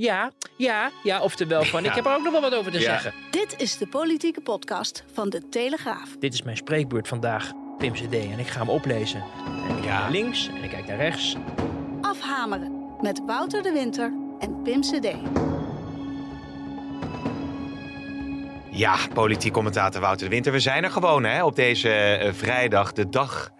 Ja, ja, ja, oftewel van, ik heb er ook nog wel wat over te zeggen. Dit is de politieke podcast van De Telegraaf. Dit is mijn spreekbeurt vandaag, Pim CD, en ik ga hem oplezen. En ik kijk naar links en ik kijk naar rechts. Afhameren met Wouter de Winter en Pim CD. Ja, politiek commentator Wouter de Winter. We zijn er gewoon hè, op deze eh, vrijdag, de dag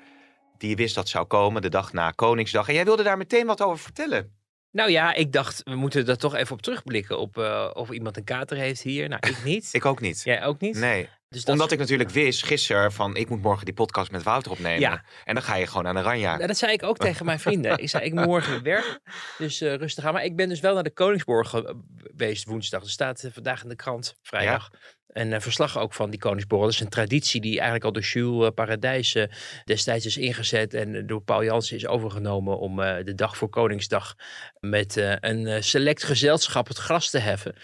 die je wist dat zou komen, de dag na Koningsdag. En jij wilde daar meteen wat over vertellen. Nou ja, ik dacht, we moeten er toch even op terugblikken. Op eh, of iemand een kater heeft hier. Nou, ik niet. Ik ook niet. Jij ook niet? Nee. Dus dat Omdat is- ik natuurlijk wist gisteren van ik moet morgen die podcast met Wouter opnemen. Ja. En dan ga je gewoon aan de ranja. Nou, dat zei ik ook tegen mijn vrienden. Ik zei, ik moet morgen weer werken. Dus eh, rustig aan. Maar ik ben dus wel naar de Koningsborg geweest woensdag. Er staat eh, vandaag in de krant, vrijdag. Een eh, verslag ook van die Koningsborrel. Dat is een traditie die eigenlijk al door Jules eh, Paradijs destijds is ingezet. En eh, door Paul Jansen is overgenomen om de dag voor Koningsdag met een select gezelschap het gras te heffen.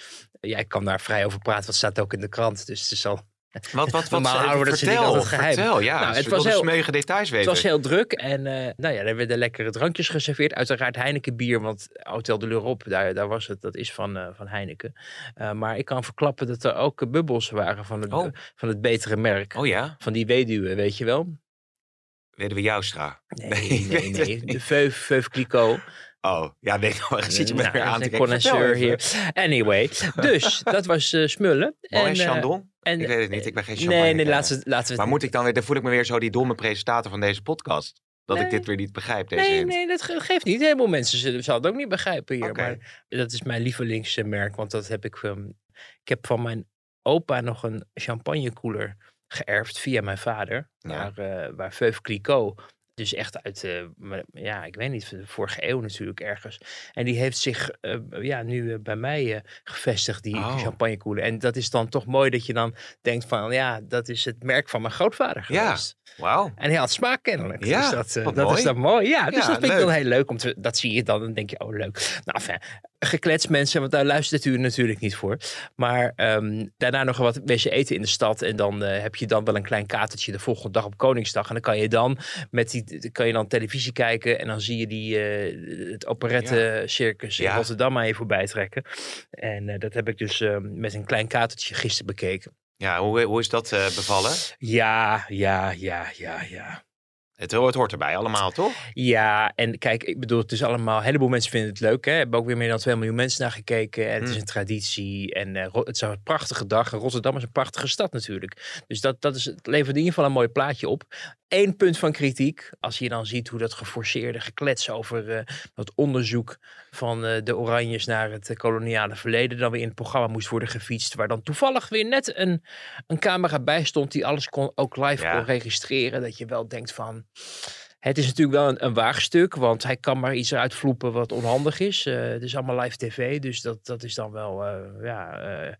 Jij kan daar vrij over praten, want het staat ook in de krant. Dus het is al Wat, wat, wat, Normaal houden we dat ze vertel, altijd geheim. vertel. Ja, Nou, het was was heel- details weten. Het was heel druk en eh, nou ja, er werden lekkere drankjes geserveerd. Uiteraard Heineken bier, want Hotel de l'Europe, daar, daar was het. Dat is van, eh, van Heineken. Eh, maar ik kan verklappen dat er ook bubbels waren van het, Oh. van het betere merk. Oh ja, Van die weduwe, weet je wel? weten we Joustra. Nee, Nee, nee, nee. De Veuve Clicquot. Oh, ja. Ik zit je me Nou, weer aan te een kijken. Hier. Anyway, dus dat was eh, smullen. Mooi, En, eh, Chandon? en, ik weet het niet, ik ben geen Nee, champagne nee, kenner. laten we, laten we Maar moet ik dan weer, dan voel ik me weer zo die domme presentator van deze podcast. Dat Nee. ik dit weer niet begrijp, deze Nee, hint. nee, dat ge- geeft niet. Helemaal mensen zullen het ook niet begrijpen hier. Maar dat is mijn lievelingsmerk. Want dat heb ik. ehm, ik heb van mijn opa nog een champagnekoeler geërfd via mijn vader. Ja. Waar, eh waar Veuve Clicquot. Dus echt uit, eh, ja, ik weet niet, de vorige eeuw natuurlijk ergens. En die heeft zich eh, ja, nu eh, bij mij gevestigd, die Oh. champagnekoeler. En dat is dan toch mooi dat je dan denkt van, ja, dat is het merk van mijn grootvader Ja. geweest. Wauw. En hij had smaak kennelijk. Ja, dus dat, dat mooi. is dan mooi. Ja, dus Ja, dat vind ik dan heel leuk. Om te, dat zie je dan. Dan denk je, oh leuk. Nou, enfin, geklets mensen, want daar luistert u natuurlijk niet voor. Maar ehm, daarna nog wat wezen eten in de stad. En dan eh, heb je dan wel een klein katertje de volgende dag op Koningsdag. En dan kan je dan met die kan je dan televisie kijken. En dan zie je die, eh, het operette circus in. Rotterdam aan je voorbij trekken. En eh, dat heb ik dus ehm, met een klein katertje gisteren bekeken. Ja, hoe, hoe is dat bevallen? Ja, ja, ja, ja, ja. Het, het hoort erbij allemaal, toch? Ja, en kijk, ik bedoel, het is allemaal, een heleboel mensen vinden het leuk. Hè? Er hebben ook weer meer dan 2 miljoen mensen naar gekeken. En het is Mm. een traditie. En eh, het is een prachtige dag. En Rotterdam is een prachtige stad natuurlijk. Dus dat, dat is, het levert in ieder geval een mooi plaatje op. Eén punt van kritiek, als je dan ziet hoe dat geforceerde geklets over eh, dat onderzoek van eh, de Oranjes naar het koloniale verleden dan weer in het programma moest worden gefietst. Waar dan toevallig weer net een, een camera bij stond die alles kon, ook live Ja. kon registreren. Dat je wel denkt van, het is natuurlijk wel een, een waagstuk, want hij kan maar iets eruit vloepen wat onhandig is. Eh, het is allemaal live tv, dus dat, dat is dan wel eh, ja, eh,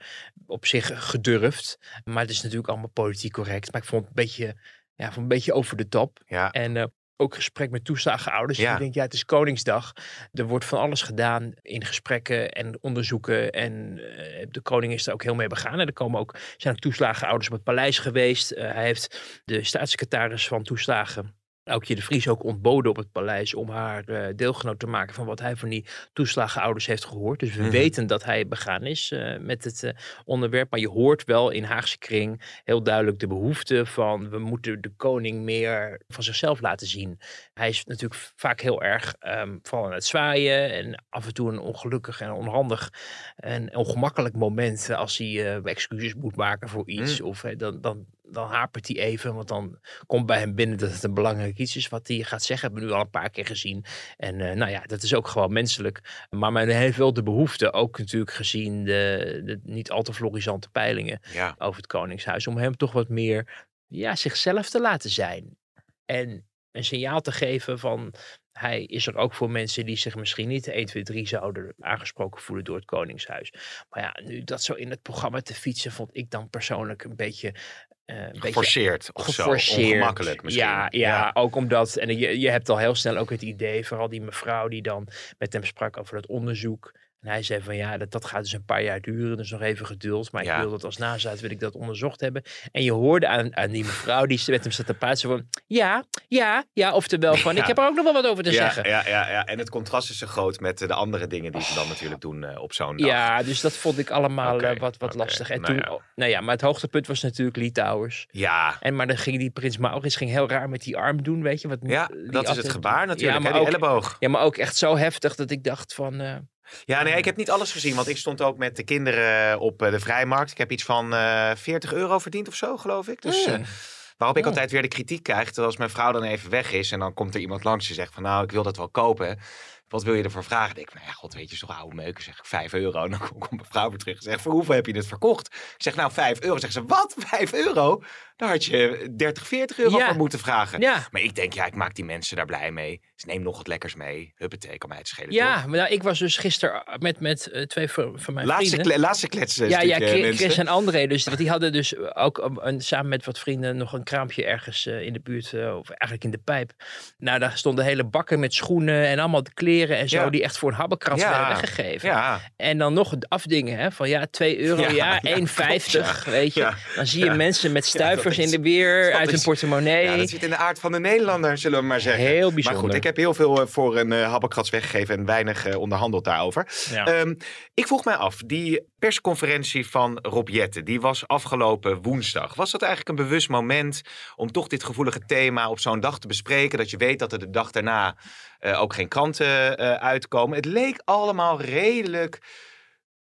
op zich gedurfd. Maar het is natuurlijk allemaal politiek correct. Maar ik vond het een beetje, ja, vond een beetje over de top. Ja. En ook gesprek met toeslagenouders. Ja. Je denkt, ja, het is Koningsdag. Er wordt van alles gedaan in gesprekken en onderzoeken. En de koning is er ook heel mee begaan. En er komen ook, zijn ook toeslagenouders op het paleis geweest. Hij heeft de staatssecretaris van toeslagen Aukje de Vries ook ontboden op het paleis om haar eh, deelgenoot te maken van wat hij van die toeslagenouders heeft gehoord. Dus we Mhm. weten dat hij begaan is eh, met het eh, onderwerp. Maar je hoort wel in Haagse kring heel duidelijk de behoefte van we moeten de koning meer van zichzelf laten zien. Hij is natuurlijk vaak heel erg ehm vooral aan het zwaaien en af en toe een ongelukkig en onhandig en ongemakkelijk moment als hij excuses moet maken voor iets. Of eh, dan, dan, dan hapert hij even, want dan komt bij hem binnen dat het een belangrijk iets is wat hij gaat zeggen. Hebben we nu al een paar keer gezien. En eh, nou ja, dat is ook gewoon menselijk. Maar men heeft wel de behoefte, ook natuurlijk gezien de, de niet al te florisante peilingen Ja. over het Koningshuis, om hem toch wat meer ja, zichzelf te laten zijn. En een signaal te geven van hij is er ook voor mensen die zich misschien niet 1, 2, 3 zouden aangesproken voelen door het Koningshuis. Maar ja, nu dat zo in het programma te fietsen, vond ik dan persoonlijk een beetje. Uh, geforceerd of geforceerd. zo, ongemakkelijk misschien. Ja, ja, ook omdat, en je, je hebt al heel snel ook het idee, vooral die mevrouw die dan met hem sprak over het onderzoek. En hij zei van ja, dat, dat gaat dus een paar jaar duren, dus nog even geduld. Maar ik wil dat als nazaat, wil ik dat onderzocht hebben. En je hoorde aan, aan die mevrouw die met hem zat te praten van ja, ja, ja, oftewel van ik heb er ook nog wel wat over te zeggen. Ja, ja, ja, en het contrast is zo groot met de andere dingen die ze dan natuurlijk doen uh, op zo'n dag. Ja, dus dat vond ik allemaal okay, uh, wat, wat okay. lastig. En nou, toen, ja. nou ja, maar het hoogtepunt was natuurlijk Lee Towers. Ja. En maar dan ging die prins Maurits ging heel raar met die arm doen, weet je. Wat ja, dat is het gebaar natuurlijk, ja, maar hè, die ook, elleboog. Ja, maar ook echt zo heftig dat ik dacht van... Uh, ja, nee, ik heb niet alles gezien, want ik stond ook met de kinderen op de vrijmarkt. Ik heb iets van uh, 40 euro verdiend of zo, geloof ik. Dus, uh, waarop ik altijd weer de kritiek krijg, terwijl als mijn vrouw dan even weg is en dan komt er iemand langs die zegt van nou, ik wil dat wel kopen. Wat wil je ervoor vragen? Ik denk, nou ja, god, weet je, zo'n oude meuken, zeg ik 5 euro. En dan komt mijn vrouw weer terug en zegt, voor hoeveel heb je dit verkocht? Ik zeg, nou, 5 euro. Zegt ze, wat? 5 euro? Daar had je 30, 40 euro ja. voor moeten vragen. Ja. Maar ik denk, ja, ik maak die mensen daar blij mee. Dus neem nog wat lekkers mee. Huppatee, kan mij het schelen. Ja, toch? maar nou, ik was dus gisteren met, met uh, twee van, van mijn laatste vrienden. Kle laatste kletsen. Ja, ja, Chris, en André. Dus want die hadden dus ook um, een, samen met wat vrienden nog een kraampje ergens uh, in de buurt. Uh, of eigenlijk in de pijp. Nou, daar stonden hele bakken met schoenen en allemaal de kleren en zo. Ja. Die echt voor een habbekrats Ja. werden weggegeven. Ja, En dan nog het afdingen hè, van ja, 2 euro, Ja, ja, ja, 1,50. klopt, Weet je. Dan zie je mensen met stuivers in de weer uit hun portemonnee. ja, dat zit in de aard van de Nederlander, zullen we maar zeggen. Heel Maar bijzonder. goed, ik heb heel veel eh, voor een uh, habbekrats weggegeven en weinig uh, onderhandeld daarover. Ehm, ik vroeg mij af, die persconferentie van Rob Jette, die was afgelopen woensdag. Was dat eigenlijk een bewust moment om toch dit gevoelige thema op zo'n dag te bespreken? Dat je weet dat er de dag daarna uh, ook geen kranten uh, uitkomen. Het leek allemaal redelijk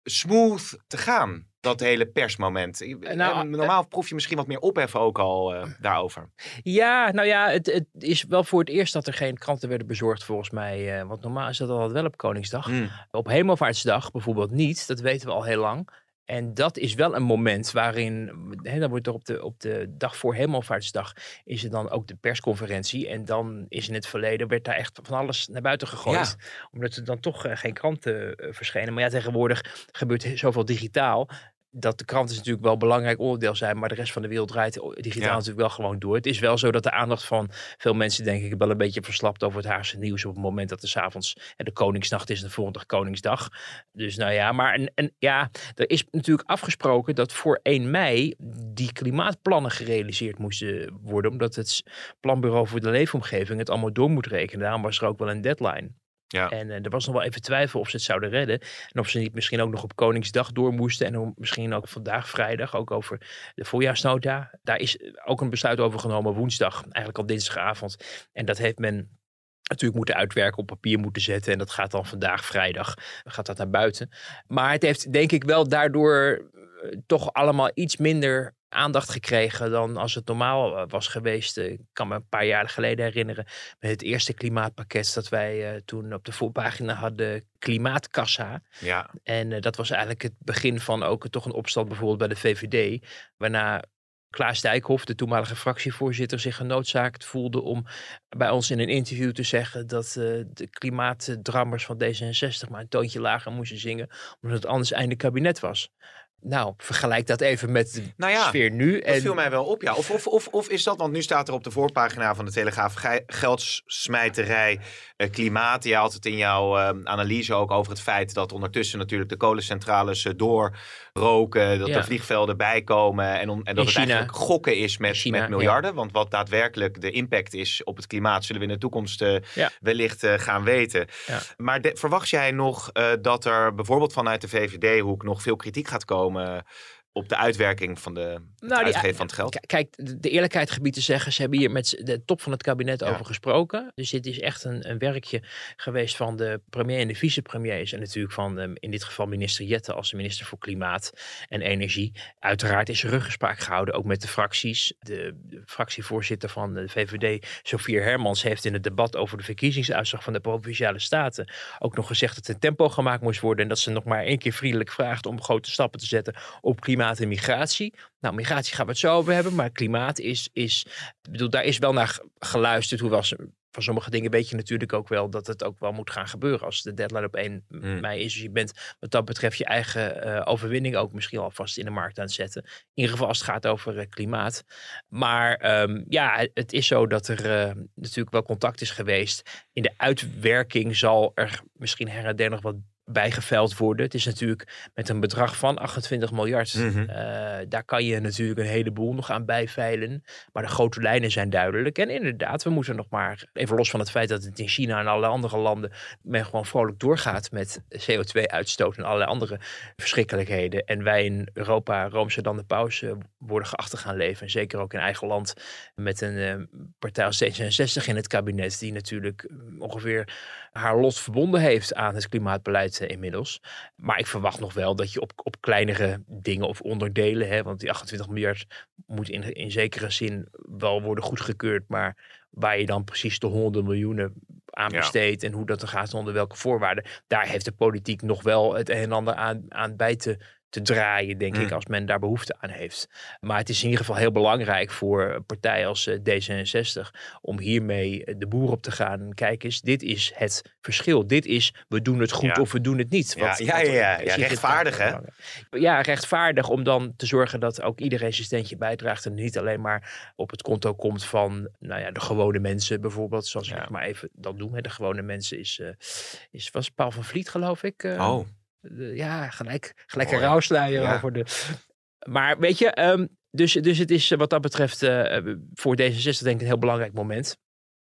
smooth te gaan. Dat hele persmoment. Nou, Normaal proef je misschien wat meer opheffen ook al uh, daarover. Ja, nou ja, het, het, is wel voor het eerst dat er geen kranten werden bezorgd volgens mij. Want normaal is dat altijd wel op Koningsdag. Mm. Op Hemelvaartsdag bijvoorbeeld niet. Dat weten we al heel lang. En dat is wel een moment waarin, hè, dan wordt er op de, op de dag voor Hemelvaartsdag, is er dan ook de persconferentie. En dan is in het verleden, werd daar echt van alles naar buiten gegooid. Ja. Omdat er dan toch uh, geen kranten uh, verschenen. Maar ja, tegenwoordig gebeurt zoveel digitaal dat de kranten natuurlijk wel een belangrijk onderdeel zijn, maar de rest van de wereld draait digitaal ja. natuurlijk wel gewoon door. Het is wel zo dat de aandacht van veel mensen, denk ik, wel een beetje verslapt over het Haagse nieuws op het moment dat er s'avonds de Koningsnacht is en de volgende dag Koningsdag. Dus nou ja, maar en, en, ja, er is natuurlijk afgesproken dat voor 1 mei die klimaatplannen gerealiseerd moesten worden, omdat het Planbureau voor de Leefomgeving het allemaal door moet rekenen. Daarom was er ook wel een deadline. Ja. En uh, er was nog wel even twijfel of ze het zouden redden. En of ze niet misschien ook nog op Koningsdag door moesten. En misschien ook vandaag vrijdag, ook over de voorjaarsnota. Daar is ook een besluit over genomen woensdag, eigenlijk al dinsdagavond. En dat heeft men natuurlijk moeten uitwerken, op papier moeten zetten. En dat gaat dan vandaag, vrijdag, gaat dat naar buiten. Maar het heeft denk ik wel daardoor uh, toch allemaal iets minder aandacht gekregen dan als het normaal uh, was geweest. Ik kan me een paar jaar geleden herinneren met het eerste klimaatpakket dat wij uh, toen op de voorpagina hadden, Klimaatkassa. Ja. En uh, dat was eigenlijk het begin van ook toch een opstand bijvoorbeeld bij de VVD, waarna Klaas Dijkhoff, de toenmalige fractievoorzitter, zich genoodzaakt voelde om bij ons in een interview te zeggen dat uh, de klimaatdrammers van D66 maar een toontje lager moesten zingen, omdat het anders einde kabinet was. Nou, vergelijk dat even met de nou ja, sfeer nu. Dat viel mij wel op, ja. Of, of, of, of is dat, want nu staat er op de voorpagina van de Telegraaf geldsmijterij, uh, klimaat. Je had het in jouw uh, analyse ook over het feit dat ondertussen natuurlijk de kolencentrales uh, doorroken, dat Ja. er vliegvelden bijkomen en, en dat het China. eigenlijk gokken is met, China, met miljarden. Want wat daadwerkelijk de impact is op het klimaat, zullen we in de toekomst uh, Ja. wellicht uh, gaan weten. Maar de- verwacht jij nog uh, dat er bijvoorbeeld vanuit de VVD-hoek nog veel kritiek gaat komen op de uitwerking van de het Nou, die- uitgeven van het geld? Kijk, de eerlijkheid gebied te zeggen, ze hebben hier met de top van het kabinet Ja. over gesproken. Dus dit is echt een, een werkje geweest van de premier en de vicepremiers. En natuurlijk van ehm, in dit geval minister Jette als minister voor Klimaat en Energie. Uiteraard is er ruggespraak gehouden, ook met de fracties. De, de fractievoorzitter van de VVD, Sofie Hermans, heeft in het debat over de verkiezingsuitslag van de Provinciale Staten ook nog gezegd dat er tempo gemaakt moest worden. En dat ze nog maar één keer vriendelijk vraagt om grote stappen te zetten op klimaat en migratie. Nou, migratie gaan we het zo over hebben, maar klimaat is, is bedoel, daar is wel naar ge- geluisterd. Hoe was van sommige dingen weet je natuurlijk ook wel dat het ook wel moet gaan gebeuren als de deadline op 1 Hmm. mei is. Dus je bent wat dat betreft je eigen eh, overwinning ook misschien alvast in de markt aan het zetten. In ieder geval als het gaat over eh, klimaat. Maar ehm, ja, het- het is zo dat er eh, natuurlijk wel contact is geweest. In de uitwerking zal er misschien her en der nog wat bijgeveld worden. Het is natuurlijk met een bedrag van 28 miljard. Mhm. eh, daar kan je natuurlijk een heleboel nog aan bijveilen. Maar de grote lijnen zijn duidelijk. En inderdaad, we moeten nog maar, even los van het feit dat het in China en alle andere landen men gewoon vrolijk doorgaat met CO2-uitstoot en allerlei andere verschrikkelijkheden. En wij in Europa, Roomse dan de paus, eh, worden geacht te gaan leven. En zeker ook in eigen land met een eh, partij als D66 in het kabinet, die natuurlijk eh, ongeveer haar lot verbonden heeft aan het klimaatbeleid eh, inmiddels. Maar ik verwacht nog wel dat je op, op kleinere dingen of onderdelen, hè, want die 28 miljard moet in, in zekere zin wel worden goedgekeurd, maar waar je dan precies de honderden miljoenen aan Ja. besteedt en hoe dat er gaat onder welke voorwaarden, daar heeft de politiek nog wel het een en ander aan, aan bij te, te draaien, denk Mm. ik, als men daar behoefte aan heeft. Maar het is in ieder geval heel belangrijk voor partijen als eh, D66 om hiermee eh, de boer op te gaan. Kijk eens, dit is het verschil. Dit is, we doen het goed Ja. of we doen het niet. Ja, ja, ja, ja. Ja, Sigrid rechtvaardig, hè? Ja, rechtvaardig om dan te zorgen dat ook iedereen zijn steentje bijdraagt en niet alleen maar op het konto komt van nou ja, de gewone mensen bijvoorbeeld, zoals Ja. ik maar even dat doe. Hè. De gewone mensen is, eh, is was Paul van Vliet geloof ik. eh, Oh, ja, gelijk, gelijk een rouwsluier Ja. over de... Maar weet je, ehm, dus, dus het is eh, wat dat betreft eh, voor D66 denk ik een heel belangrijk moment.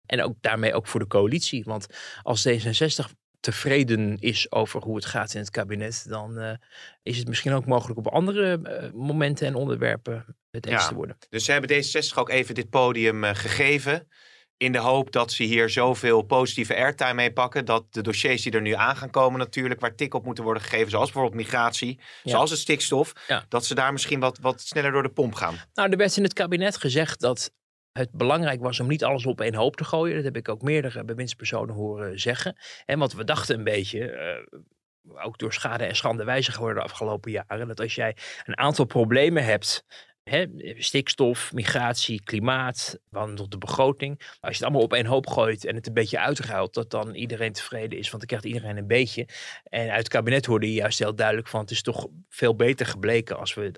En ook daarmee ook voor de coalitie. Want als D66 tevreden is over hoe het gaat in het kabinet, dan eh, is het misschien ook mogelijk op andere momenten en onderwerpen het eens Ja. te worden. dus ze hebben D66 ook even dit podium gegeven. In de hoop dat ze hier zoveel positieve airtime mee pakken. Dat de dossiers die er nu aan gaan komen natuurlijk. Waar tik op moeten worden gegeven. Zoals bijvoorbeeld migratie. Ja. Zoals het stikstof. Ja. Dat ze daar misschien wat, wat sneller door de pomp gaan. Nou, er werd in het kabinet gezegd dat het belangrijk was om niet alles op één hoop te gooien. Dat heb ik ook meerdere bewindspersonen horen zeggen. En want we dachten een beetje, eh, ook door schade en schande wijzer geworden de afgelopen jaren, dat als jij een aantal problemen hebt. Hè, stikstof, migratie, klimaat, nog de begroting. Als je het allemaal op één hoop gooit en het een beetje uitruilt, dat dan iedereen tevreden is, want dan krijgt iedereen een beetje. En uit het kabinet hoorde je juist heel duidelijk van, het is toch veel beter gebleken als we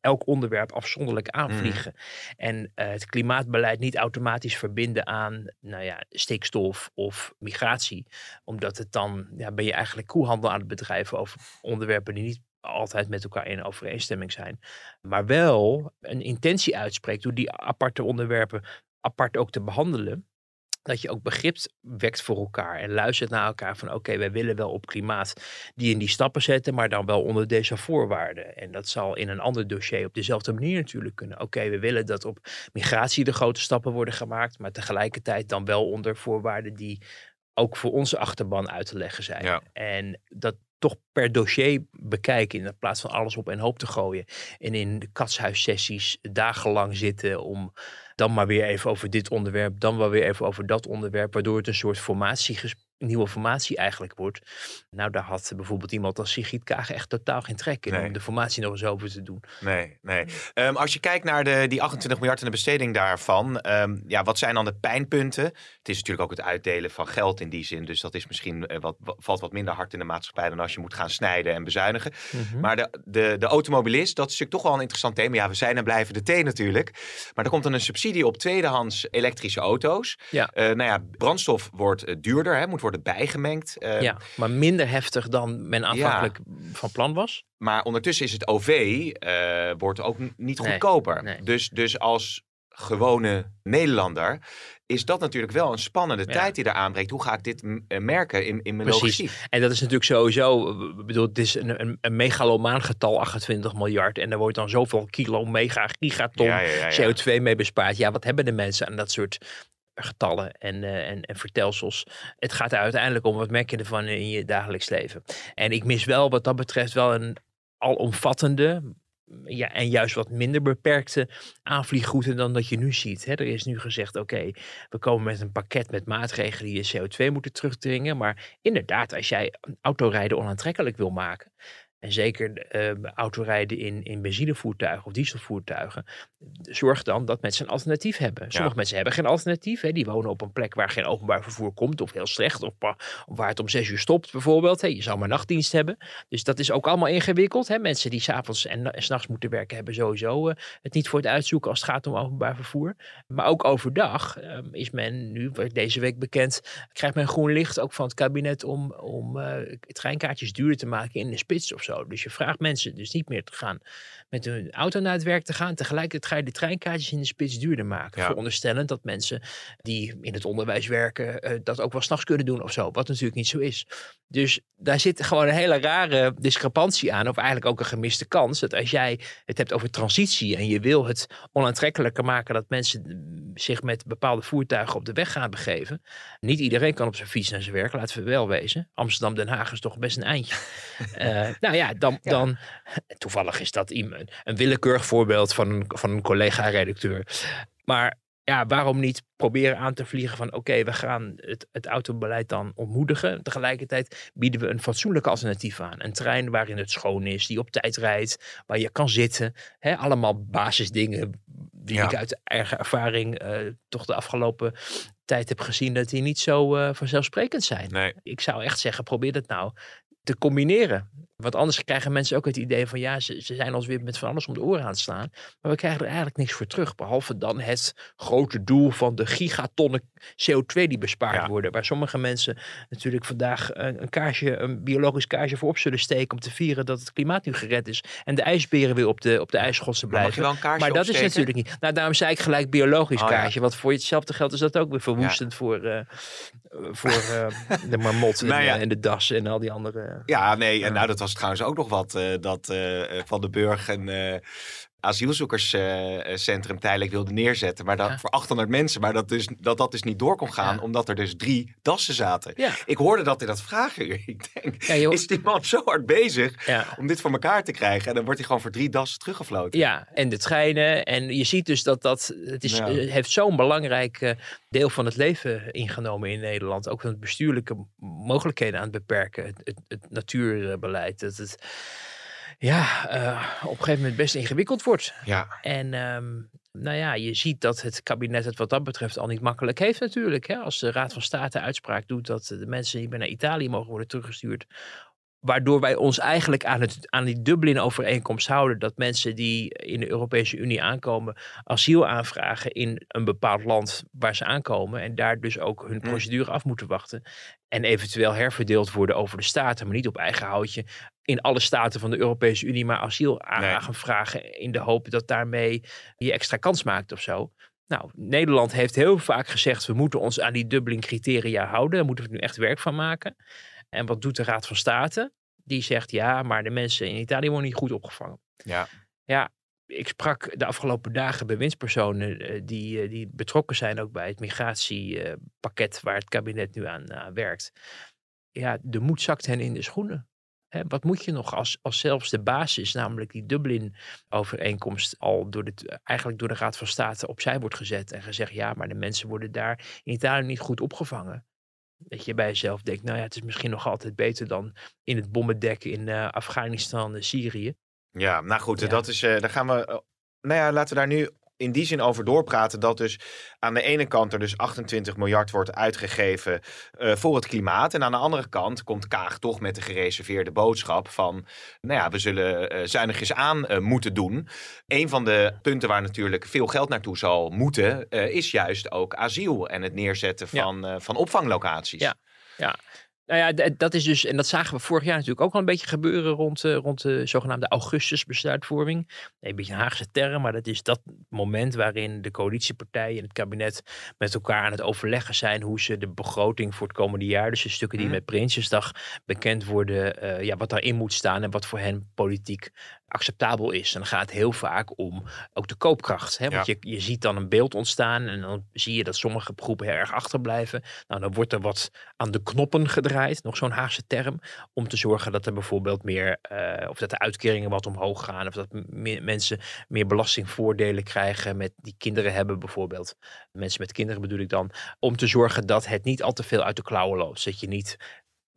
elk onderwerp afzonderlijk aanvliegen. En eh, het klimaatbeleid niet automatisch verbinden aan nou ja, stikstof of migratie. Omdat het dan ja, ben je eigenlijk koehandel aan het bedrijven over onderwerpen die niet altijd met elkaar in overeenstemming zijn. Maar wel een intentie uitspreekt door die aparte onderwerpen apart ook te behandelen. Dat je ook begrip wekt voor elkaar en luistert naar elkaar van oké, wij willen wel op klimaat die in die stappen zetten, maar dan wel onder deze voorwaarden. En dat zal in een ander dossier op dezelfde manier natuurlijk kunnen. Oké, we willen dat op migratie de grote stappen worden gemaakt, maar tegelijkertijd dan wel onder voorwaarden die ook voor onze achterban uit te leggen zijn. Ja. En dat toch per dossier bekijken in plaats van alles op een hoop te gooien. En in de katshuissessies dagenlang zitten om dan maar weer even over dit onderwerp, dan wel weer even over dat onderwerp, waardoor het een soort formatie, nieuwe formatie eigenlijk wordt. Nou, daar had bijvoorbeeld iemand als Sigrid Kaag echt totaal geen trek in Nee. om de formatie nog eens over te doen. Nee, nee. Ehm, als je kijkt naar de, die 28 miljard en de besteding daarvan. ehm, ja, wat zijn dan de pijnpunten? Het is natuurlijk ook het uitdelen van geld in die zin. Dus dat is misschien eh, wat, valt wat minder hard in de maatschappij dan als je moet gaan snijden en bezuinigen. Maar de, de, de automobilist, dat is natuurlijk toch wel een interessant thema. Ja, we zijn en blijven de T natuurlijk. Maar er komt dan een subsidie op tweedehands elektrische auto's. Ja. Eh, nou ja, brandstof wordt eh, duurder, hè, moet worden bijgemengd. Eh, ja, maar minder heftig dan men aanvankelijk van plan was. Maar ondertussen is het OV eh, wordt ook niet Nee, goedkoper. nee. Dus, dus als gewone Nederlander is dat natuurlijk wel een spannende Ja. tijd die daar aanbreekt. Hoe ga ik dit eh, merken in, in mijn Precies. logistiek? En dat is natuurlijk sowieso, ik bedoel, het is een, een, een megalomaan getal, 28 miljard. En er wordt dan zoveel kilo, mega, gigaton Ja, ja, ja, ja. CO2 mee bespaard. Ja, wat hebben de mensen aan dat soort getallen en, eh, en, en vertelsels? Het gaat er uiteindelijk om, wat merk je ervan in je dagelijks leven? En ik mis wel wat dat betreft wel een alomvattende, ja, en juist wat minder beperkte aanvliegroute dan dat je nu ziet. Hè, er is nu gezegd, oké, we komen met een pakket met maatregelen die je CO2 moeten terugdringen. Maar inderdaad, als jij autorijden onaantrekkelijk wil maken, en zeker uh, autorijden in, in benzinevoertuigen of dieselvoertuigen, zorg dan dat mensen een alternatief hebben. Sommige mensen hebben geen alternatief. Hè. Die wonen op een plek waar geen openbaar vervoer komt of heel slecht of, waar het om zes uur stopt bijvoorbeeld. Hè. Je zou maar nachtdienst hebben. Dus dat is ook allemaal ingewikkeld. Hè. Mensen die s'avonds en, en s'nachts moeten werken hebben sowieso uh, het niet voor het uitzoeken als het gaat om openbaar vervoer. Maar ook overdag um, is men nu, deze week bekend, krijgt men groen licht ook van het kabinet om, om uh, treinkaartjes duurder te maken in de spits of zo. Dus je vraagt mensen dus niet meer te gaan met hun auto naar het werk te gaan. Tegelijkertijd ga je de treinkaartjes in de spits duurder maken. Ja. Veronderstellend dat mensen die in het onderwijs werken uh, dat ook wel s'nachts kunnen doen of zo. Wat natuurlijk niet zo is. Dus daar zit gewoon een hele rare discrepantie aan. Of eigenlijk ook een gemiste kans. Dat als jij het hebt over transitie en je wil het onaantrekkelijker maken dat mensen zich met bepaalde voertuigen op de weg gaan begeven. Niet iedereen kan op zijn fiets naar zijn werk, laten we wel wezen. Amsterdam-Den Haag is toch best een eindje. uh, nou ja, dan, ja. dan toevallig is dat iemand, een willekeurig voorbeeld van een, van een collega-redacteur. Maar ja, waarom niet proberen aan te vliegen van oké, we gaan het, het autobeleid dan ontmoedigen. Tegelijkertijd bieden we een fatsoenlijk alternatief aan. Een trein waarin het schoon is, die op tijd rijdt, waar je kan zitten. Hè, allemaal basisdingen die ja. ik uit eigen ervaring uh, toch de afgelopen tijd heb gezien dat die niet zo uh, vanzelfsprekend zijn. Nee. Ik zou echt zeggen, probeer dat nou te combineren. Want anders krijgen mensen ook het idee van ja, ze, ze zijn ons weer met van alles om de oren aan het slaan. Maar we krijgen er eigenlijk niks voor terug. Behalve dan het grote doel van de gigatonnen CO2 die bespaard Ja. worden. Waar sommige mensen natuurlijk vandaag een, een kaarsje, een biologisch kaarsje voor op zullen steken. Om te vieren dat het klimaat nu gered is. En de ijsberen weer op de, op de ijsschotsen blijven. Maar dat opsteken? is natuurlijk niet. Nou, daarom zei ik gelijk biologisch Oh, ja. kaarsje. Want voor hetzelfde geld is dat ook weer verwoestend voor, eh, voor eh, de marmot en, Nou ja. eh, en de das en al die andere. Ja, nee, en nou, dat was trouwens ook nog wat. eh, dat eh, Van de Burg een eh asielzoekerscentrum tijdelijk wilde neerzetten. Maar dat, Ja. voor 800 mensen. Maar dat, dus, dat dat dus niet door kon gaan, Ja. omdat er dus drie dassen zaten. Ja. Ik hoorde dat in dat vragenuur. Ik denk, is die man zo hard bezig om dit voor elkaar te krijgen? En dan wordt hij gewoon voor drie dassen teruggefloten. Ja, en de treinen. En je ziet dus dat dat. Het is, eh, heeft zo'n belangrijk eh, deel van het leven ingenomen in Nederland. Ook van het bestuurlijke mogelijkheden aan het beperken. Het, het, het natuurbeleid. Dat het. Ja, eh, op een gegeven moment best ingewikkeld wordt. Ja. En ehm, nou ja, je ziet dat het kabinet het wat dat betreft al niet makkelijk heeft natuurlijk. Hè? Als de Raad van State uitspraak doet dat de mensen niet meer naar Italië mogen worden teruggestuurd. Waardoor wij ons eigenlijk aan, het, aan die Dublin-overeenkomst houden. Dat mensen die in de Europese Unie aankomen asiel aanvragen in een bepaald land waar ze aankomen. En daar dus ook hun Mm. procedure af moeten wachten. En eventueel herverdeeld worden over de staten, maar niet op eigen houtje. In alle staten van de Europese Unie maar asiel aan Nee. gaan vragen. In de hoop dat daarmee je extra kans maakt of zo. Nou, Nederland heeft heel vaak gezegd: we moeten ons aan die Dublin-criteria houden. Daar moeten we nu echt werk van maken. En wat doet de Raad van State? Die zegt ja, maar de mensen in Italië worden niet goed opgevangen. Ja. Ja, ik sprak de afgelopen dagen bewindspersonen eh, die, eh, die betrokken zijn ook bij het migratiepakket waar het kabinet nu aan, aan werkt. Ja, de moed zakt hen in de schoenen. Hè, wat moet je nog als, als zelfs de basis, namelijk die Dublin-overeenkomst, al door de, eigenlijk door de Raad van State opzij wordt gezet en gezegd, ja, maar de mensen worden daar in Italië niet goed opgevangen. Dat je bij jezelf denkt, nou ja, het is misschien nog altijd beter dan in het bommendek in eh, Afghanistan en Syrië. Ja, nou goed, Ja. dat is, eh, daar gaan we. eh, nou ja, laten we daar nu in die zin over doorpraten. Dat dus aan de ene kant er dus 28 miljard wordt uitgegeven eh, voor het klimaat. En aan de andere kant komt Kaag toch met de gereserveerde boodschap van. Nou ja, we zullen eh, zuinigjes aan eh, moeten doen. Een van de punten waar natuurlijk veel geld naartoe zal moeten, is juist ook asiel en het neerzetten van, van opvanglocaties. Ja. Ja, nou ja, d- dat is dus, en dat zagen we vorig jaar natuurlijk ook al een beetje gebeuren rond, eh, rond de zogenaamde augustusbesluitvorming. Nee, een beetje een Haagse term, maar dat is dat moment waarin de coalitiepartijen en het kabinet met elkaar aan het overleggen zijn hoe ze de begroting voor het komende jaar, dus de stukken die Mhm. met Prinsjesdag bekend worden, eh, ja, wat daarin moet staan en wat voor hen politiek acceptabel is. En dan gaat het heel vaak om ook de koopkracht. Hè? Want Ja. je, je ziet dan een beeld ontstaan en dan zie je dat sommige groepen heel erg achterblijven. Nou, dan wordt er wat aan de knoppen gedraaid, nog zo'n Haagse term, om te zorgen dat er bijvoorbeeld meer, eh, of dat de uitkeringen wat omhoog gaan, of dat meer mensen meer belastingvoordelen krijgen met die kinderen hebben bijvoorbeeld. Mensen met kinderen bedoel ik dan, om te zorgen dat het niet al te veel uit de klauwen loopt. Dat je niet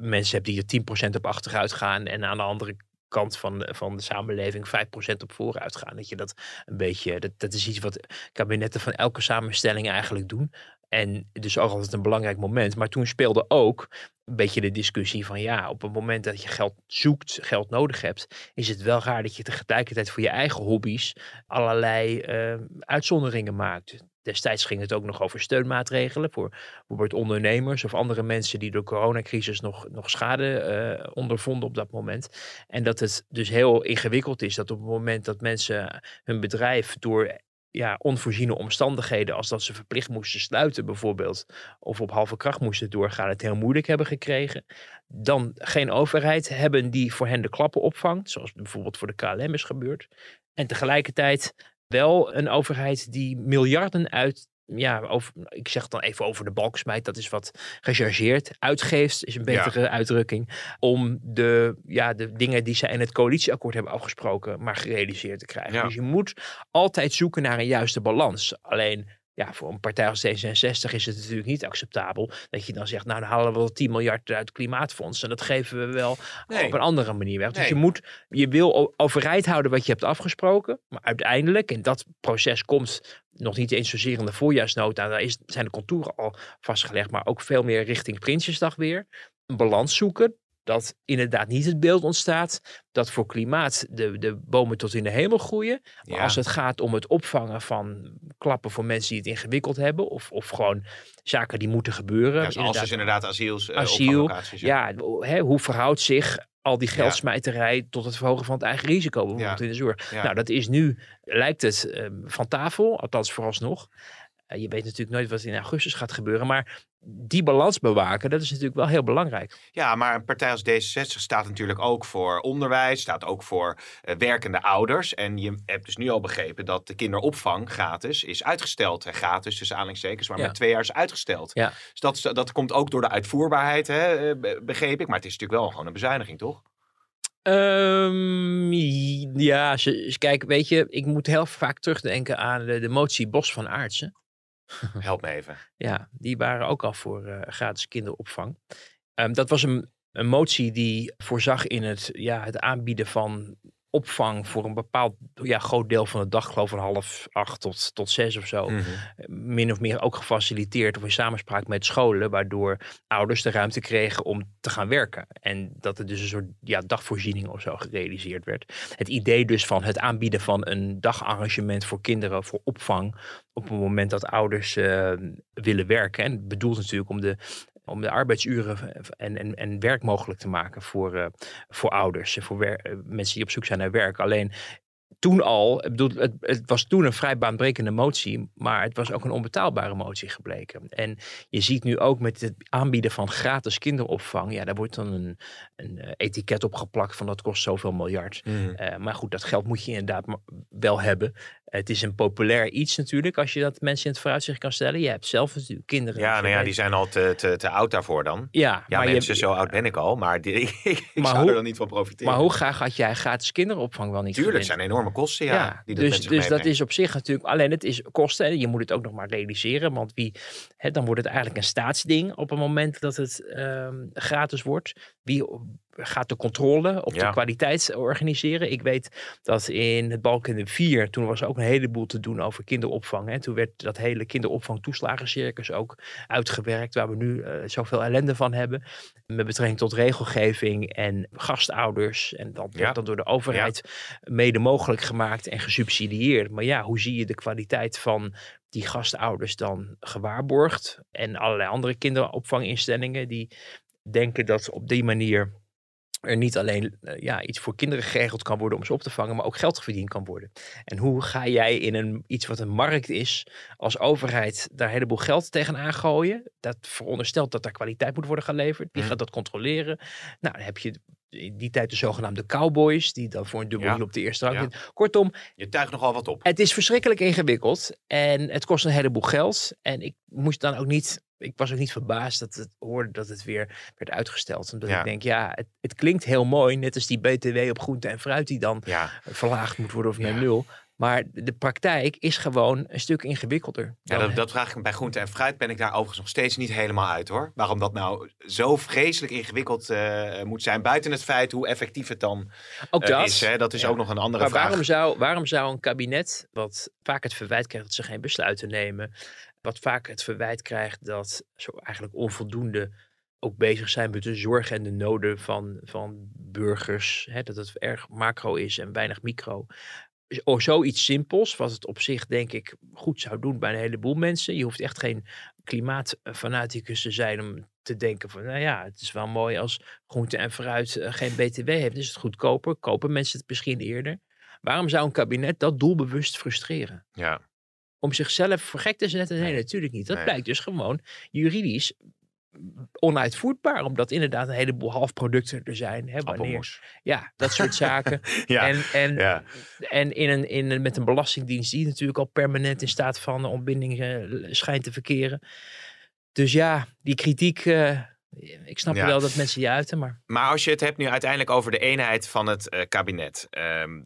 mensen hebt die er 10% op achteruit gaan en aan de andere kant van de, van de samenleving 5% op vooruit gaan. Dat je dat een beetje, dat, dat is iets wat kabinetten van elke samenstelling eigenlijk doen. En dus ook altijd een belangrijk moment. Maar toen speelde ook een beetje de discussie van ja, op het moment dat je geld zoekt, geld nodig hebt, is het wel raar dat je tegelijkertijd voor je eigen hobby's allerlei uh, uitzonderingen maakt. Destijds ging het ook nog over steunmaatregelen voor bijvoorbeeld ondernemers of andere mensen die door de coronacrisis nog, nog schade uh, ondervonden op dat moment. En dat het dus heel ingewikkeld is dat op het moment dat mensen hun bedrijf door ja, onvoorziene omstandigheden, als dat ze verplicht moesten sluiten bijvoorbeeld, of op halve kracht moesten doorgaan, het heel moeilijk hebben gekregen. Dan geen overheid hebben die voor hen de klappen opvangt, zoals bijvoorbeeld voor de KLM is gebeurd. En tegelijkertijd wel een overheid die miljarden uit ja, over, ik zeg dan even over de balk smijt, dat is wat gechargeerd. Uitgeeft is een betere uitdrukking. Om de, ja, de dingen die zij in het coalitieakkoord hebben afgesproken, maar gerealiseerd te krijgen. Dus je moet altijd zoeken naar een juiste balans. Alleen ja, voor een partij als D66 is het natuurlijk niet acceptabel dat je dan zegt, nou dan halen we wel 10 miljard uit het klimaatfonds en dat geven we wel op een andere manier weg. Dus je moet, je wil overeind houden wat je hebt afgesproken, maar uiteindelijk, en dat proces komt nog niet eens zozeer in de voorjaarsnota, daar is, zijn de contouren al vastgelegd, maar ook veel meer richting Prinsjesdag weer. Een balans zoeken, dat inderdaad niet het beeld ontstaat dat voor klimaat de, de bomen tot in de hemel groeien. Maar als het gaat om het opvangen van klappen voor mensen die het ingewikkeld hebben, of, of gewoon zaken die moeten gebeuren. Ja, als dus inderdaad asiels, uh, asiel. Ja, hè, hoe verhoudt zich al die geldsmijterij tot het verhogen van het eigen risico, bijvoorbeeld in de zorg. Nou, dat is nu, lijkt het uh, van tafel, althans vooralsnog. Uh, je weet natuurlijk nooit wat in augustus gaat gebeuren, maar die balans bewaken, dat is natuurlijk wel heel belangrijk. Ja, maar een partij als D66 staat natuurlijk ook voor onderwijs, staat ook voor uh, werkende ouders. En je hebt dus nu al begrepen dat de kinderopvang gratis is uitgesteld. En gratis tussen aanhalingstekens, maar met twee jaar is uitgesteld. Ja. Dus dat, dat komt ook door de uitvoerbaarheid, hè, begreep ik. Maar het is natuurlijk wel gewoon een bezuiniging, toch? Um, ja, kijk, weet je, ik moet heel vaak terugdenken aan de, de motie Bos van Aartsen. Help me even. ja, die waren ook al voor uh, gratis kinderopvang. Um, dat was een, een motie die voorzag in het, ja, het aanbieden van opvang voor een bepaald ja, groot deel van de dag, geloof van half acht tot, tot zes of zo, mm -hmm. min of meer ook gefaciliteerd of in samenspraak met scholen, waardoor ouders de ruimte kregen om te gaan werken. En dat er dus een soort ja, dagvoorziening of zo gerealiseerd werd. Het idee dus van het aanbieden van een dagarrangement voor kinderen, voor opvang, op het moment dat ouders uh, willen werken. En bedoeld natuurlijk om de om de arbeidsuren en, en, en werk mogelijk te maken voor, uh, voor ouders, voor eh, mensen die op zoek zijn naar werk. Alleen toen al, ik bedoel, het, het, was toen een vrij baanbrekende motie, maar het was ook een onbetaalbare motie gebleken. En je ziet nu ook met het aanbieden van gratis kinderopvang, ja, daar wordt dan een, een eh, etiket op geplakt van dat kost zoveel miljard. Mm. Uh, maar goed, dat geld moet je inderdaad wel hebben. Het is een populair iets natuurlijk, als je dat mensen in het vooruitzicht kan stellen. Je hebt zelf natuurlijk kinderen. Ja, nou ja, die zijn al te, te, te oud daarvoor dan. Ja, ja maar mensen, je, zo oud ben ik al, maar die, ik, maar zou hoe, er dan niet van profiteren. Maar hoe graag had jij gratis kinderopvang wel niet Tuurlijk, zijn enorme kosten, ja. ja die dus dus dat is op zich natuurlijk, alleen het is kosten. Je moet het ook nog maar realiseren, want wie, hè, dan wordt het eigenlijk een staatsding op het moment dat het um, gratis wordt. Wie gaat de controle op de kwaliteit organiseren. Ik weet dat in het Balken 4, toen was er ook een heleboel te doen over kinderopvang. Hè. Toen werd dat hele kinderopvang-toeslagencircus ook uitgewerkt, waar we nu uh, zoveel ellende van hebben. Met betrekking tot regelgeving en gastouders. En dat wordt dan door de overheid mede mogelijk gemaakt en gesubsidieerd. Maar ja, hoe zie je de kwaliteit van die gastouders dan gewaarborgd? En allerlei andere kinderopvanginstellingen die denken dat op die manier er niet alleen uh, ja, iets voor kinderen geregeld kan worden om ze op te vangen, maar ook geld verdiend kan worden. En hoe ga jij in een, iets wat een markt is, als overheid daar een heleboel geld tegenaan gooien? Dat veronderstelt dat daar kwaliteit moet worden geleverd. Die mhm. gaat dat controleren. Nou, dan heb je in die tijd de zogenaamde cowboys, die dan voor een dubbel ja. op de eerste rang ja. Kortom. Je tuigt nogal wat op. Het is verschrikkelijk ingewikkeld en het kost een heleboel geld. En ik moest dan ook niet ik was ook niet verbaasd dat het hoorde dat het weer werd uitgesteld. Omdat ik denk, ja, het, het, klinkt heel mooi. Net als die BTW op groente en fruit die dan verlaagd moet worden of naar nul. Maar de praktijk is gewoon een stuk ingewikkelder. Ja, dat, dat vraag ik me bij groente en fruit. Ben ik daar overigens nog steeds niet helemaal uit hoor. Waarom dat nou zo vreselijk ingewikkeld eh, moet zijn. Buiten het feit hoe effectief het dan ook eh, dat. is. Hè? Dat is Ja. ook nog een andere Maar vraag. waarom zou, waarom zou een kabinet, wat vaak het verwijt krijgt dat ze geen besluiten nemen, wat vaak het verwijt krijgt dat ze eigenlijk onvoldoende ook bezig zijn met de zorg en de noden van, van burgers, hè, dat het erg macro is en weinig micro. Of zoiets simpels, wat het op zich denk ik goed zou doen bij een heleboel mensen. Je hoeft echt geen klimaatfanaticus te zijn om te denken van, nou ja, het is wel mooi als groente en fruit eh, geen btw heeft. Is het goedkoper, kopen mensen het misschien eerder. Waarom zou een kabinet dat doelbewust frustreren? Ja. Om zichzelf voor gek te zetten? Nee, Nee. natuurlijk niet. Dat Nee. blijkt dus gewoon juridisch onuitvoerbaar. Omdat inderdaad een heleboel halfproducten er zijn. Hè, wanneer, ja, dat soort zaken. Ja. En, en, ja. en in een, in een, met een belastingdienst die natuurlijk al permanent in staat van ontbinding eh, schijnt te verkeren. Dus ja, die kritiek, eh, ik snap Ja. wel dat mensen die uiten, maar Maar als je het hebt nu uiteindelijk over de eenheid van het eh, kabinet. ehm,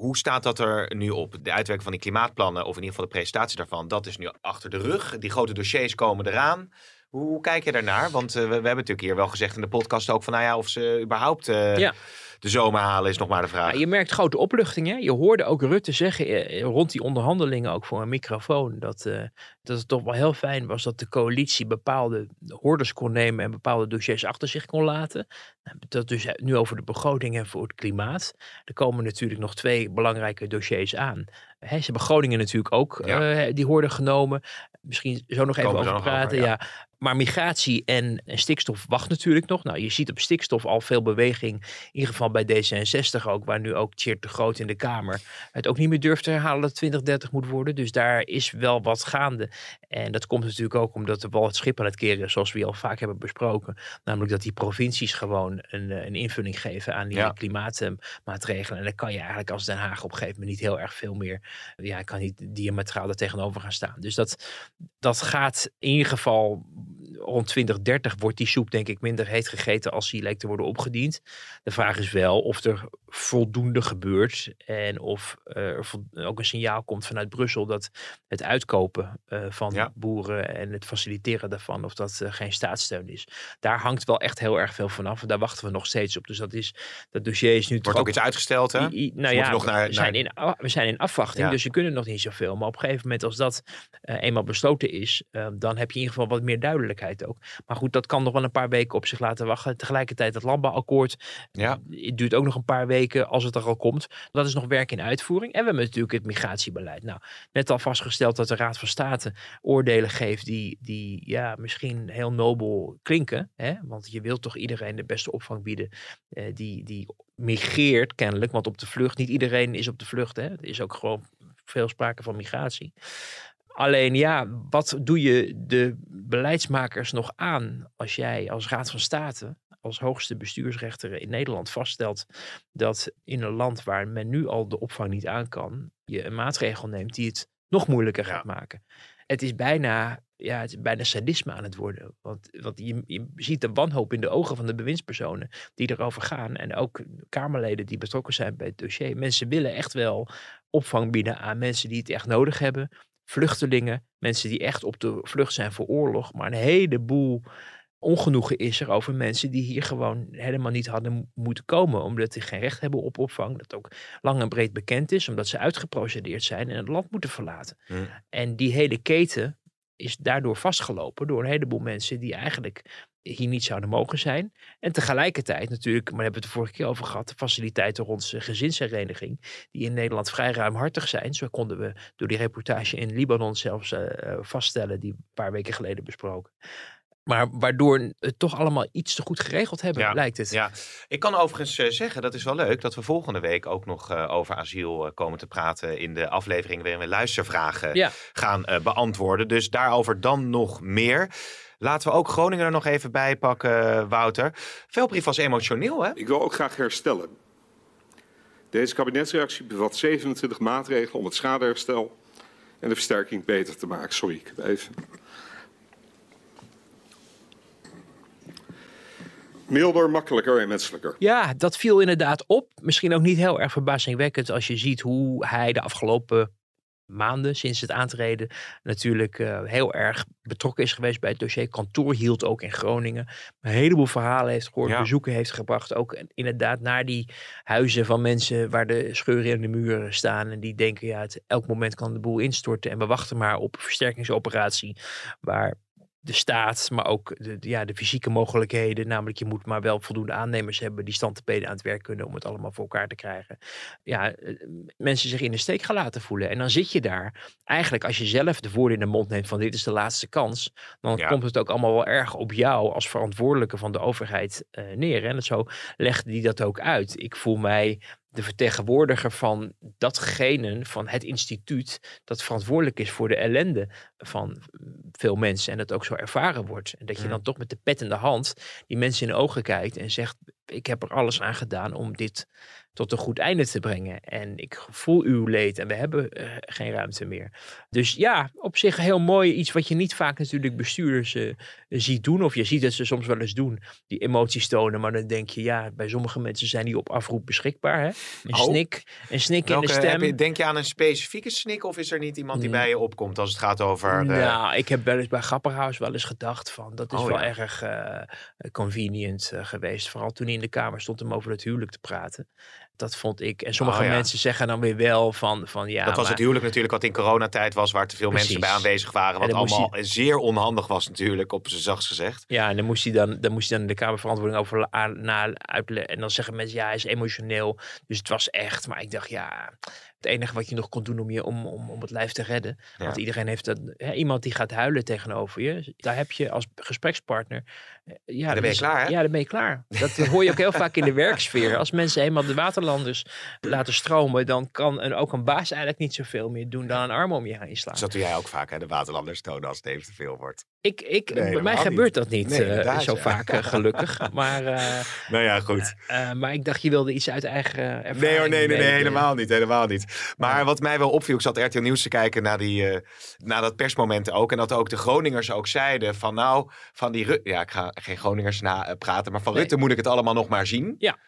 hoe staat dat er nu op? De uitwerking van die klimaatplannen, of in ieder geval de presentatie daarvan, dat is nu achter de rug. Die grote dossiers komen eraan. Hoe, kijk je daarnaar? Want eh, we, we hebben natuurlijk hier wel gezegd in de podcast ook van, nou ja, of ze überhaupt eh, Ja. De zomer halen is nog maar de vraag. Ja, je merkt grote opluchting. Hè? Je hoorde ook Rutte zeggen eh, rond die onderhandelingen, ook voor een microfoon, dat, eh, dat het toch wel heel fijn was dat de coalitie bepaalde hordes kon nemen en bepaalde dossiers achter zich kon laten. Nou, Dat dus nu over de begroting en voor het klimaat. Er komen natuurlijk nog twee belangrijke dossiers aan. Hè, ze hebben Groningen natuurlijk ook Ja. eh, die horde genomen. Misschien zo nog even Komen over nog praten. over, ja. Maar migratie en, en stikstof wacht natuurlijk nog. Nou, je ziet op stikstof al veel beweging. In ieder geval bij D66 ook. Waar nu ook Tjeerd de Groot in de Kamer het ook niet meer durft te herhalen dat 2030 moet worden. Dus daar is wel wat gaande. En dat komt natuurlijk ook omdat de bal het schip aan het keren is. Zoals we al vaak hebben besproken. Namelijk dat die provincies gewoon een, eh, een invulling geven aan die Ja. klimaatmaatregelen. En dan kan je eigenlijk als Den Haag op een gegeven moment niet heel erg veel meer. Ja, kan niet diametraal er tegenover gaan staan. Dus dat, dat gaat in ieder geval rond 2030 wordt die soep denk ik minder heet gegeten als die lijkt te worden opgediend. De vraag is wel of er voldoende gebeurt en of eh, er ook een signaal komt vanuit Brussel dat het uitkopen eh, van Ja. boeren en het faciliteren daarvan, of dat eh, geen staatssteun is. Daar hangt wel echt heel erg veel vanaf. Daar wachten we nog steeds op. Dus dat is dat dossier is nu Wordt ook iets uitgesteld, hè? I- I- nou ja, moeten nog naar- we, zijn in, we zijn in afwachting, Ja. dus we kunnen nog niet zoveel. Maar op een gegeven moment, als dat eenmaal besloten is, dan heb je in ieder geval wat meer duidelijkheid ook. Maar goed, dat kan nog wel een paar weken op zich laten wachten. Tegelijkertijd het landbouwakkoord, Ja. het duurt ook nog een paar weken als het er al komt. Dat is nog werk in uitvoering. En we hebben natuurlijk het migratiebeleid. Nou, net al vastgesteld dat de Raad van State oordelen geeft die, die ja, misschien heel nobel klinken. Hè? Want je wilt toch iedereen de beste opvang bieden eh, die, die migreert kennelijk. Want op de vlucht, niet iedereen is op de vlucht. Hè? Er is ook gewoon veel sprake van migratie. Alleen ja, wat doe je de beleidsmakers nog aan als jij als Raad van State, als hoogste bestuursrechter in Nederland vaststelt dat in een land waar men nu al de opvang niet aan kan, je een maatregel neemt die het nog moeilijker gaat maken. Het is bijna, ja, het is bijna sadisme aan het worden. Want, want je, je ziet de wanhoop in de ogen van de bewindspersonen die erover gaan. En ook Kamerleden die betrokken zijn bij het dossier. Mensen willen echt wel opvang bieden aan mensen die het echt nodig hebben. Vluchtelingen, mensen die echt op de vlucht zijn voor oorlog. Maar een heleboel ongenoegen is er over mensen die hier gewoon helemaal niet hadden mo- moeten komen. Omdat ze geen recht hebben op opvang. Dat ook lang en breed bekend is. Omdat ze uitgeprocedeerd zijn en het land moeten verlaten. En die hele keten is daardoor vastgelopen door een heleboel mensen die eigenlijk hier niet zouden mogen zijn. En tegelijkertijd natuurlijk, maar daar hebben we het de vorige keer over gehad, de faciliteiten rond gezinshereniging, die in Nederland vrij ruimhartig zijn. Zo konden we door die reportage in Libanon zelfs eh, eh, vaststellen, die een paar weken geleden besproken. Maar waardoor het toch allemaal iets te goed geregeld hebben, Ja, lijkt het. Ja, ik kan overigens eh, zeggen, dat is wel leuk, dat we volgende week ook nog eh, over asiel eh, komen te praten in de aflevering waarin we luistervragen Ja. gaan eh, beantwoorden. Dus daarover dan nog meer. Laten we ook Groningen er nog even bij pakken, Wouter. Velbrief was emotioneel, hè? Ik wil ook graag herstellen. Deze kabinetsreactie bevat 27 maatregelen om het schadeherstel en de versterking beter te maken. Sorry, ik heb even. Milder, makkelijker en menselijker. Ja, dat viel inderdaad op. Misschien ook niet heel erg verbazingwekkend als je ziet hoe hij de afgelopen maanden sinds het aantreden natuurlijk uh, heel erg betrokken is geweest bij het dossier. Kantoor hield ook in Groningen. Een heleboel verhalen heeft gehoord, bezoeken heeft gebracht. Ook inderdaad naar die huizen van mensen waar de scheuren in de muren staan. En die denken, ja, het, elk moment kan de boel instorten. En we wachten maar op een versterkingsoperatie waar de staat, maar ook de, ja, de fysieke mogelijkheden. Namelijk, je moet maar wel voldoende aannemers hebben die standtepeden aan het werk kunnen om het allemaal voor elkaar te krijgen. Ja, eh, mensen zich in de steek gaan laten voelen. En dan zit je daar. Eigenlijk, als je zelf de woorden in de mond neemt van dit is de laatste kans, dan komt het ook allemaal wel erg op jou als verantwoordelijke van de overheid uh, neer. En zo legde die dat ook uit. Ik voel mij de vertegenwoordiger van datgene, van het instituut, dat verantwoordelijk is voor de ellende van veel mensen en dat ook zo ervaren wordt. En dat je dan toch met de pet in de hand die mensen in de ogen kijkt en zegt, ik heb er alles aan gedaan om dit tot een goed einde te brengen. En ik voel uw leed en we hebben uh, geen ruimte meer. Dus ja, op zich heel mooi. Iets wat je niet vaak natuurlijk bestuurders uh, ziet doen. Of je ziet dat ze soms wel eens doen, die emoties tonen. Maar dan denk je, ja, bij sommige mensen zijn die op afroep beschikbaar. Hè? Een oh. snik, een snik in de stem. Je, denk je aan een specifieke snik of is er niet iemand die mm. bij je opkomt als het gaat over... Uh... Nou, ik heb wel eens bij Grapperhaus wel eens gedacht van, dat is oh, wel erg convenient geweest. Vooral toen hij in de Kamer stond om over het huwelijk te praten. Dat vond ik. En sommige oh, mensen zeggen dan weer wel van, van ja. Dat was het huwelijk natuurlijk wat in coronatijd was, waar te veel mensen bij aanwezig waren. Wat allemaal zeer onhandig was natuurlijk, op zijn zachtst gezegd. Ja, en dan moest hij dan, dan, moest hij dan de Kamer verantwoording over na uitleggen. En dan zeggen mensen, ja, hij is emotioneel. Dus het was echt. Maar ik dacht, ja, het enige wat je nog kon doen om, je, om, om, om het lijf te redden. Want iedereen heeft dat, hè, iemand die gaat huilen tegenover je. Daar heb je als gesprekspartner. Eh, ja, dan ben je klaar. Hè? Ja, dan ben je klaar. Dat hoor je ook heel vaak in de werksfeer. Als mensen eenmaal de waterlanders laten stromen, dan kan een, ook een baas eigenlijk niet zoveel meer doen dan een arm om je heen slaan. Dus dat doe jij ook vaak, hè? De waterlanders tonen als het even te veel wordt. Ik, ik, bij mij gebeurt dat niet uh, zo vaak, uh, gelukkig. Maar, nou ja, goed. maar ik dacht, je wilde iets uit eigen ervaring. Nee, hoor, nee, nee, nee, helemaal niet. Helemaal niet. Maar wat mij wel opviel, ik zat RTL Nieuws te kijken naar, die, naar dat persmoment ook. En dat ook de Groningers ook zeiden van nou, van die... Ja, ik ga geen Groningers na praten, maar van Rutte moet ik het allemaal nog maar zien. Ja.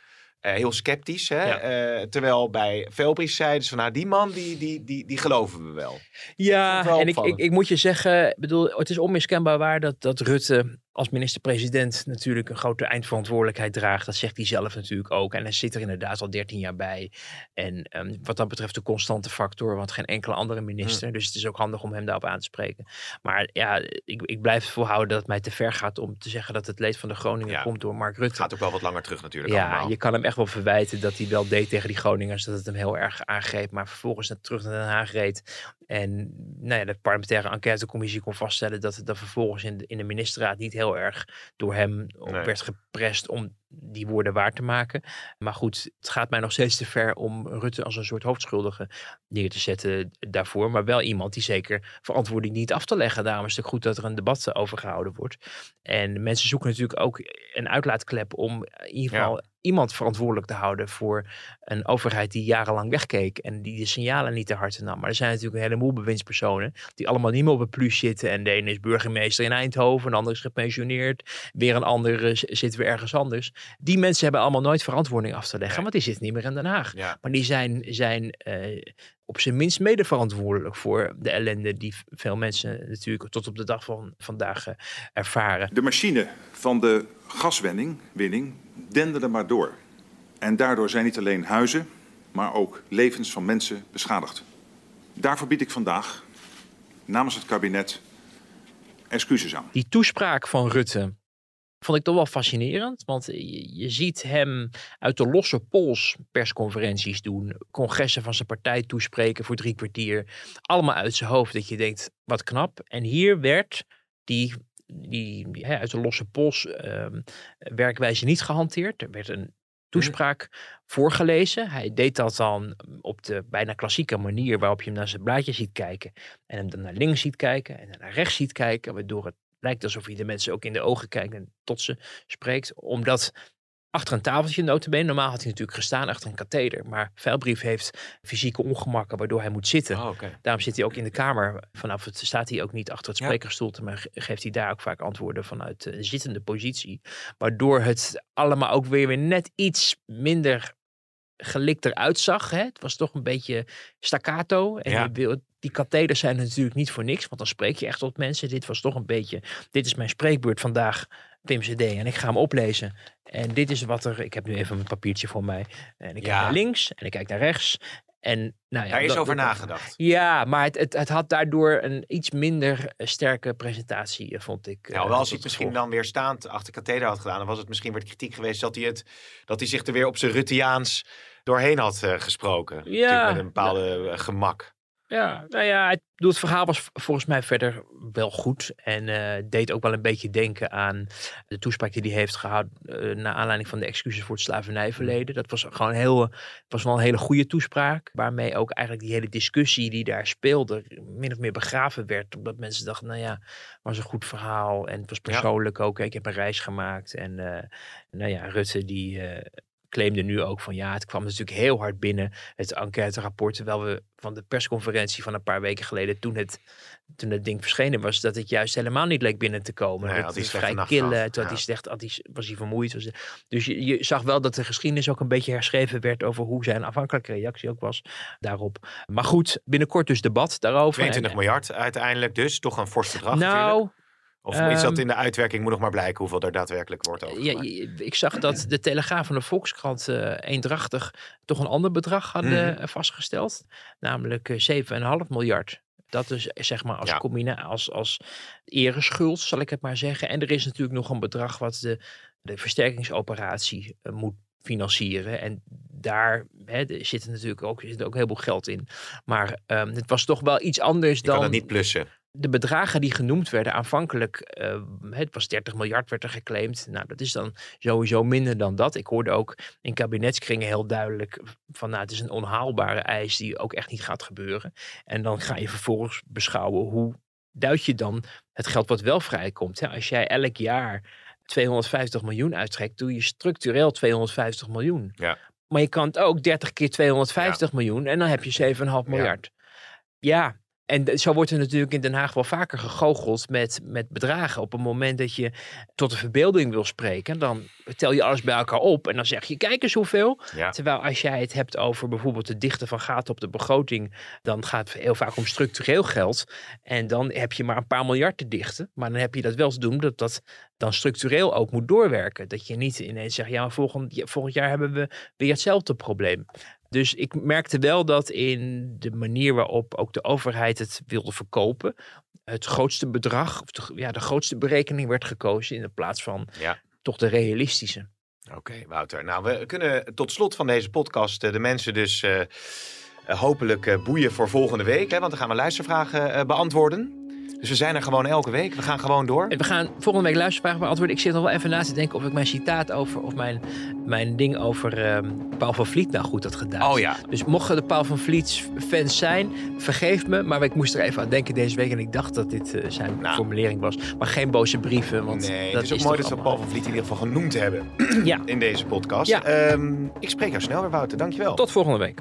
Uh, heel sceptisch. Hè? Uh, terwijl bij Velbris zeiden ze van nou, die man die, die, die, die geloven we wel. Ja, en ik, ik, ik, moet je zeggen, bedoel, het is onmiskenbaar waar dat, dat Rutte als minister-president natuurlijk een grote eindverantwoordelijkheid draagt. Dat zegt hij zelf natuurlijk ook. En hij zit er inderdaad al 13 jaar bij. En um, wat dat betreft de constante factor, want geen enkele andere minister. Mm. Dus het is ook handig om hem daarop aan te spreken. Maar ja, ik, ik blijf volhouden dat het mij te ver gaat om te zeggen dat het leed van de Groningen komt door Mark Rutte. Het gaat ook wel wat langer terug natuurlijk. Ja, allemaal. je kan hem echt wel verwijten dat hij wel deed tegen die Groningers. Dat het hem heel erg aangreep. Maar vervolgens naar, terug naar Den Haag reed. En nou ja, de parlementaire enquêtecommissie kon vaststellen dat het dan vervolgens in de, in de ministerraad niet heel erg door hem werd geprest om die woorden waar te maken. Maar goed, het gaat mij nog steeds te ver om Rutte als een soort hoofdschuldige neer te zetten daarvoor. Maar wel iemand die zeker verantwoording niet af te leggen. Daarom is het goed dat er een debat over gehouden wordt. En mensen zoeken natuurlijk ook een uitlaatklep om in ieder geval iemand verantwoordelijk te houden voor een overheid die jarenlang wegkeek en die de signalen niet te hard nam. Maar er zijn natuurlijk een heleboel bewindspersonen die allemaal niet meer op het plus zitten. En de ene is burgemeester in Eindhoven, een ander is gepensioneerd, weer een ander zit weer ergens anders. Die mensen hebben allemaal nooit verantwoording af te leggen, want die zitten niet meer in Den Haag. Maar die zijn, zijn uh, op zijn minst mede verantwoordelijk voor de ellende die veel mensen natuurlijk tot op de dag van vandaag uh, ervaren. De machine van de gaswinning winning, denderde maar door. En daardoor zijn niet alleen huizen, maar ook levens van mensen beschadigd. Daarvoor bied ik vandaag namens het kabinet excuses aan. Die toespraak van Rutte vond ik toch wel fascinerend. Want je, ziet hem uit de losse pols persconferenties doen. Congressen van zijn partij toespreken voor drie kwartier. Allemaal uit zijn hoofd. Dat je denkt, wat knap. En hier werd die, die hè, uit de losse pols ehm, werkwijze niet gehanteerd. Er werd een toespraak voorgelezen. Hij deed dat dan op de bijna klassieke manier waarop je hem naar zijn blaadje ziet kijken. En hem dan naar links ziet kijken en naar rechts ziet kijken. Waardoor het lijkt alsof hij de mensen ook in de ogen kijkt en tot ze spreekt. Omdat achter een tafeltje notabene. Normaal had hij natuurlijk gestaan achter een katheder. Maar Veilbrief heeft fysieke ongemakken waardoor hij moet zitten. Oh. Daarom zit hij ook in de kamer. Vanaf het staat hij ook niet achter het Ja. sprekerstoelte, maar ge- geeft hij daar ook vaak antwoorden vanuit de zittende positie. Waardoor het allemaal ook weer, weer net iets minder gelikt eruit zag. Hè? Het was toch een beetje staccato. En Ja. wil, die katheders zijn natuurlijk niet voor niks, want dan spreek je echt tot mensen. Dit was toch een beetje, dit is mijn spreekbeurt vandaag, Pim CD. En ik ga hem oplezen. En dit is wat er, ik heb nu even een papiertje voor mij. En ik Ja. kijk naar links en ik kijk naar rechts. En nou ja, Daar is over nagedacht. ja, maar het, het, het had daardoor een iets minder eh, sterke presentatie, eh, vond ik. Ja, eh, wel als hij het misschien dan weer staand achter katheder had gedaan, dan was het misschien weer kritiek geweest dat hij, het, dat hij zich er weer op zijn Ruttiaans doorheen had gesproken. Natuurlijk met een bepaalde eh, gemak. Ja, nou ja, het, het verhaal was volgens mij verder wel goed. En eh, deed ook wel een beetje denken aan de toespraak die hij heeft gehouden. eh naar aanleiding van de excuses voor het slavernijverleden. Dat was gewoon heel, was wel een hele goede toespraak. Waarmee ook eigenlijk die hele discussie die daar speelde. min of meer begraven werd. Omdat mensen dachten, nou ja, was een goed verhaal. En het was persoonlijk ook. Ik heb een reis gemaakt. En eh, nou ja, Rutte die. Claimde nu ook van ja, het kwam natuurlijk heel hard binnen, het enquêterapport. Terwijl we van de persconferentie van een paar weken geleden, toen het, toen het ding verschenen was, dat het juist helemaal niet leek binnen te komen. Dat hij het slechte vrij ja. hij slecht, had hij, was hij vermoeid. Was, dus je, je zag wel dat de geschiedenis ook een beetje herschreven werd over hoe zijn afhankelijke reactie ook was daarop. Maar goed, binnenkort dus debat daarover. 22 En- miljard uiteindelijk dus. Toch een fors bedrag natuurlijk. Of iets dat ehm, in de uitwerking moet nog maar blijken hoeveel er daadwerkelijk wordt Ja, overgemaakt. je- ik zag dat de Telegraaf en de Volkskrant eh eendrachtig toch een ander bedrag hadden Mhm. eh, vastgesteld. Namelijk eh, 7,5 miljard. Dat is eh, zeg maar als Ja. als, als ereschuld, zal ik het maar zeggen. En er is natuurlijk nog een bedrag wat de, de versterkingsoperatie eh, moet financieren. En daar hè, er zit natuurlijk ook, er zit ook heel veel geld in. Maar ehm, het was toch wel iets anders Je kan dan het niet plussen. De bedragen die genoemd werden aanvankelijk, eh, het was 30 miljard werd er geclaimd. Nou, dat is dan sowieso minder dan dat. Ik hoorde ook in kabinetskringen heel duidelijk van, nou, het is een onhaalbare eis die ook echt niet gaat gebeuren. En dan ga je vervolgens beschouwen hoe duid je dan het geld wat wel vrijkomt. Hè? Als jij elk jaar 250 miljoen uittrekt, doe je structureel 250 miljoen. Ja. Maar je kan het ook 30 keer 250 miljoen en dan heb je 7,5 miljard. Ja, en zo wordt er natuurlijk in Den Haag wel vaker gegoocheld met, met bedragen. Op het moment dat je tot de verbeelding wil spreken, dan tel je alles bij elkaar op en dan zeg je, kijk eens hoeveel. Ja. Terwijl als jij het hebt over bijvoorbeeld het dichten van gaten op de begroting, dan gaat het heel vaak om structureel geld. En dan heb je maar een paar miljard te dichten. Maar dan heb je dat wel te doen dat dat dan structureel ook moet doorwerken. Dat je niet ineens zegt, ja, maar volgend, volgend jaar hebben we weer hetzelfde probleem. Dus ik merkte wel dat in de manier waarop ook de overheid het wilde verkopen, het grootste bedrag, of de, ja, de grootste berekening werd gekozen in de plaats van Ja. toch de realistische. Oké, Wouter. Nou, we kunnen tot slot van deze podcast eh, de mensen dus eh, eh, hopelijk boeien voor volgende week. Hè, want dan gaan we luistervragen eh, beantwoorden. Dus we zijn er gewoon elke week. We gaan gewoon door. We gaan volgende week luistervragen beantwoorden. Ik zit nog wel even na te denken of ik mijn citaat over, of mijn, mijn ding over ehm, Paul van Vliet nou goed had gedaan. Oh ja. Dus mochten de Paul van Vliet fans zijn, vergeef me. Maar ik moest er even aan denken deze week. En ik dacht dat dit eh, zijn Nou. formulering was. Maar geen boze brieven. Want Nee, dat het is ook mooi dat we Paul van Vliet in ieder geval genoemd hebben Ja, in deze podcast. Ja. Ehm, ik spreek jou snel weer, Wouter. Dankjewel. tot volgende week.